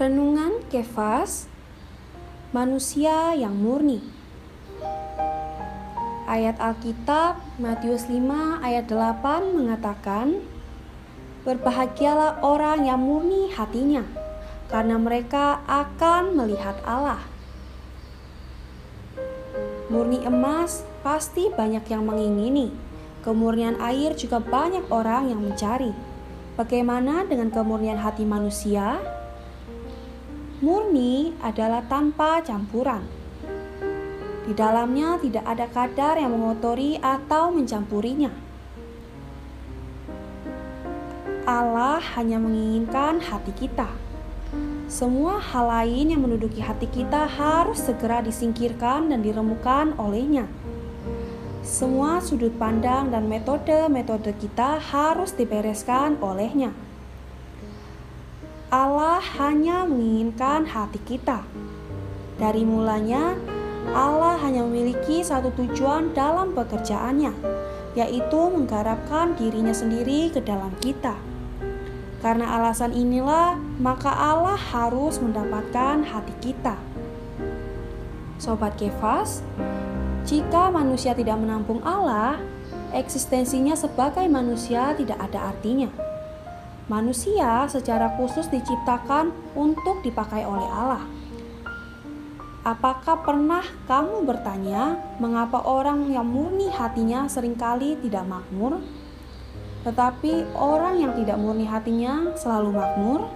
Renungan Kefas Manusia yang murni. Ayat Alkitab Matius 5 ayat 8 mengatakan Berbahagialah orang yang murni hatinya karena mereka akan melihat Allah. Murni emas pasti banyak yang mengingini. Kemurnian air juga banyak orang yang mencari. Bagaimana dengan kemurnian hati manusia? Murni adalah tanpa campuran. Di dalamnya tidak ada kadar yang mengotori atau mencampurinya. Allah hanya menginginkan hati kita. Semua hal lain yang menduduki hati kita harus segera disingkirkan dan diremukan olehnya. Semua sudut pandang dan metode-metode kita harus dibereskan olehnya. Allah hanya menginginkan hati kita. Dari mulanya, Allah hanya memiliki satu tujuan dalam pekerjaannya, yaitu menggarapkan dirinya sendiri ke dalam kita. Karena alasan inilah, maka Allah harus mendapatkan hati kita. Sobat Kefas, jika manusia tidak menampung Allah, eksistensinya sebagai manusia tidak ada artinya. Manusia secara khusus diciptakan untuk dipakai oleh Allah. Apakah pernah kamu bertanya mengapa orang yang murni hatinya sering kali tidak makmur, tetapi orang yang tidak murni hatinya selalu makmur?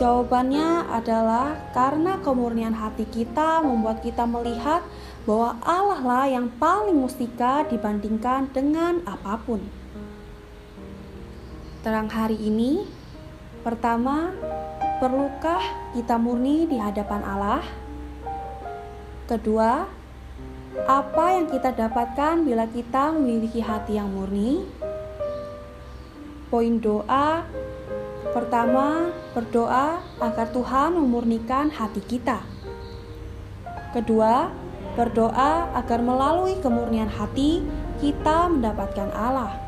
Jawabannya adalah karena kemurnian hati kita membuat kita melihat bahwa Allah lah yang paling mustika dibandingkan dengan apa pun terang hari ini? Pertama, perlukah kita murni di hadapan Allah? Kedua, apa yang kita dapatkan bila kita memiliki hati yang murni? Poin doa pertama, berdoa agar Tuhan memurnikan hati kita. Kedua, berdoa agar melalui kemurnian hati kita mendapatkan Allah.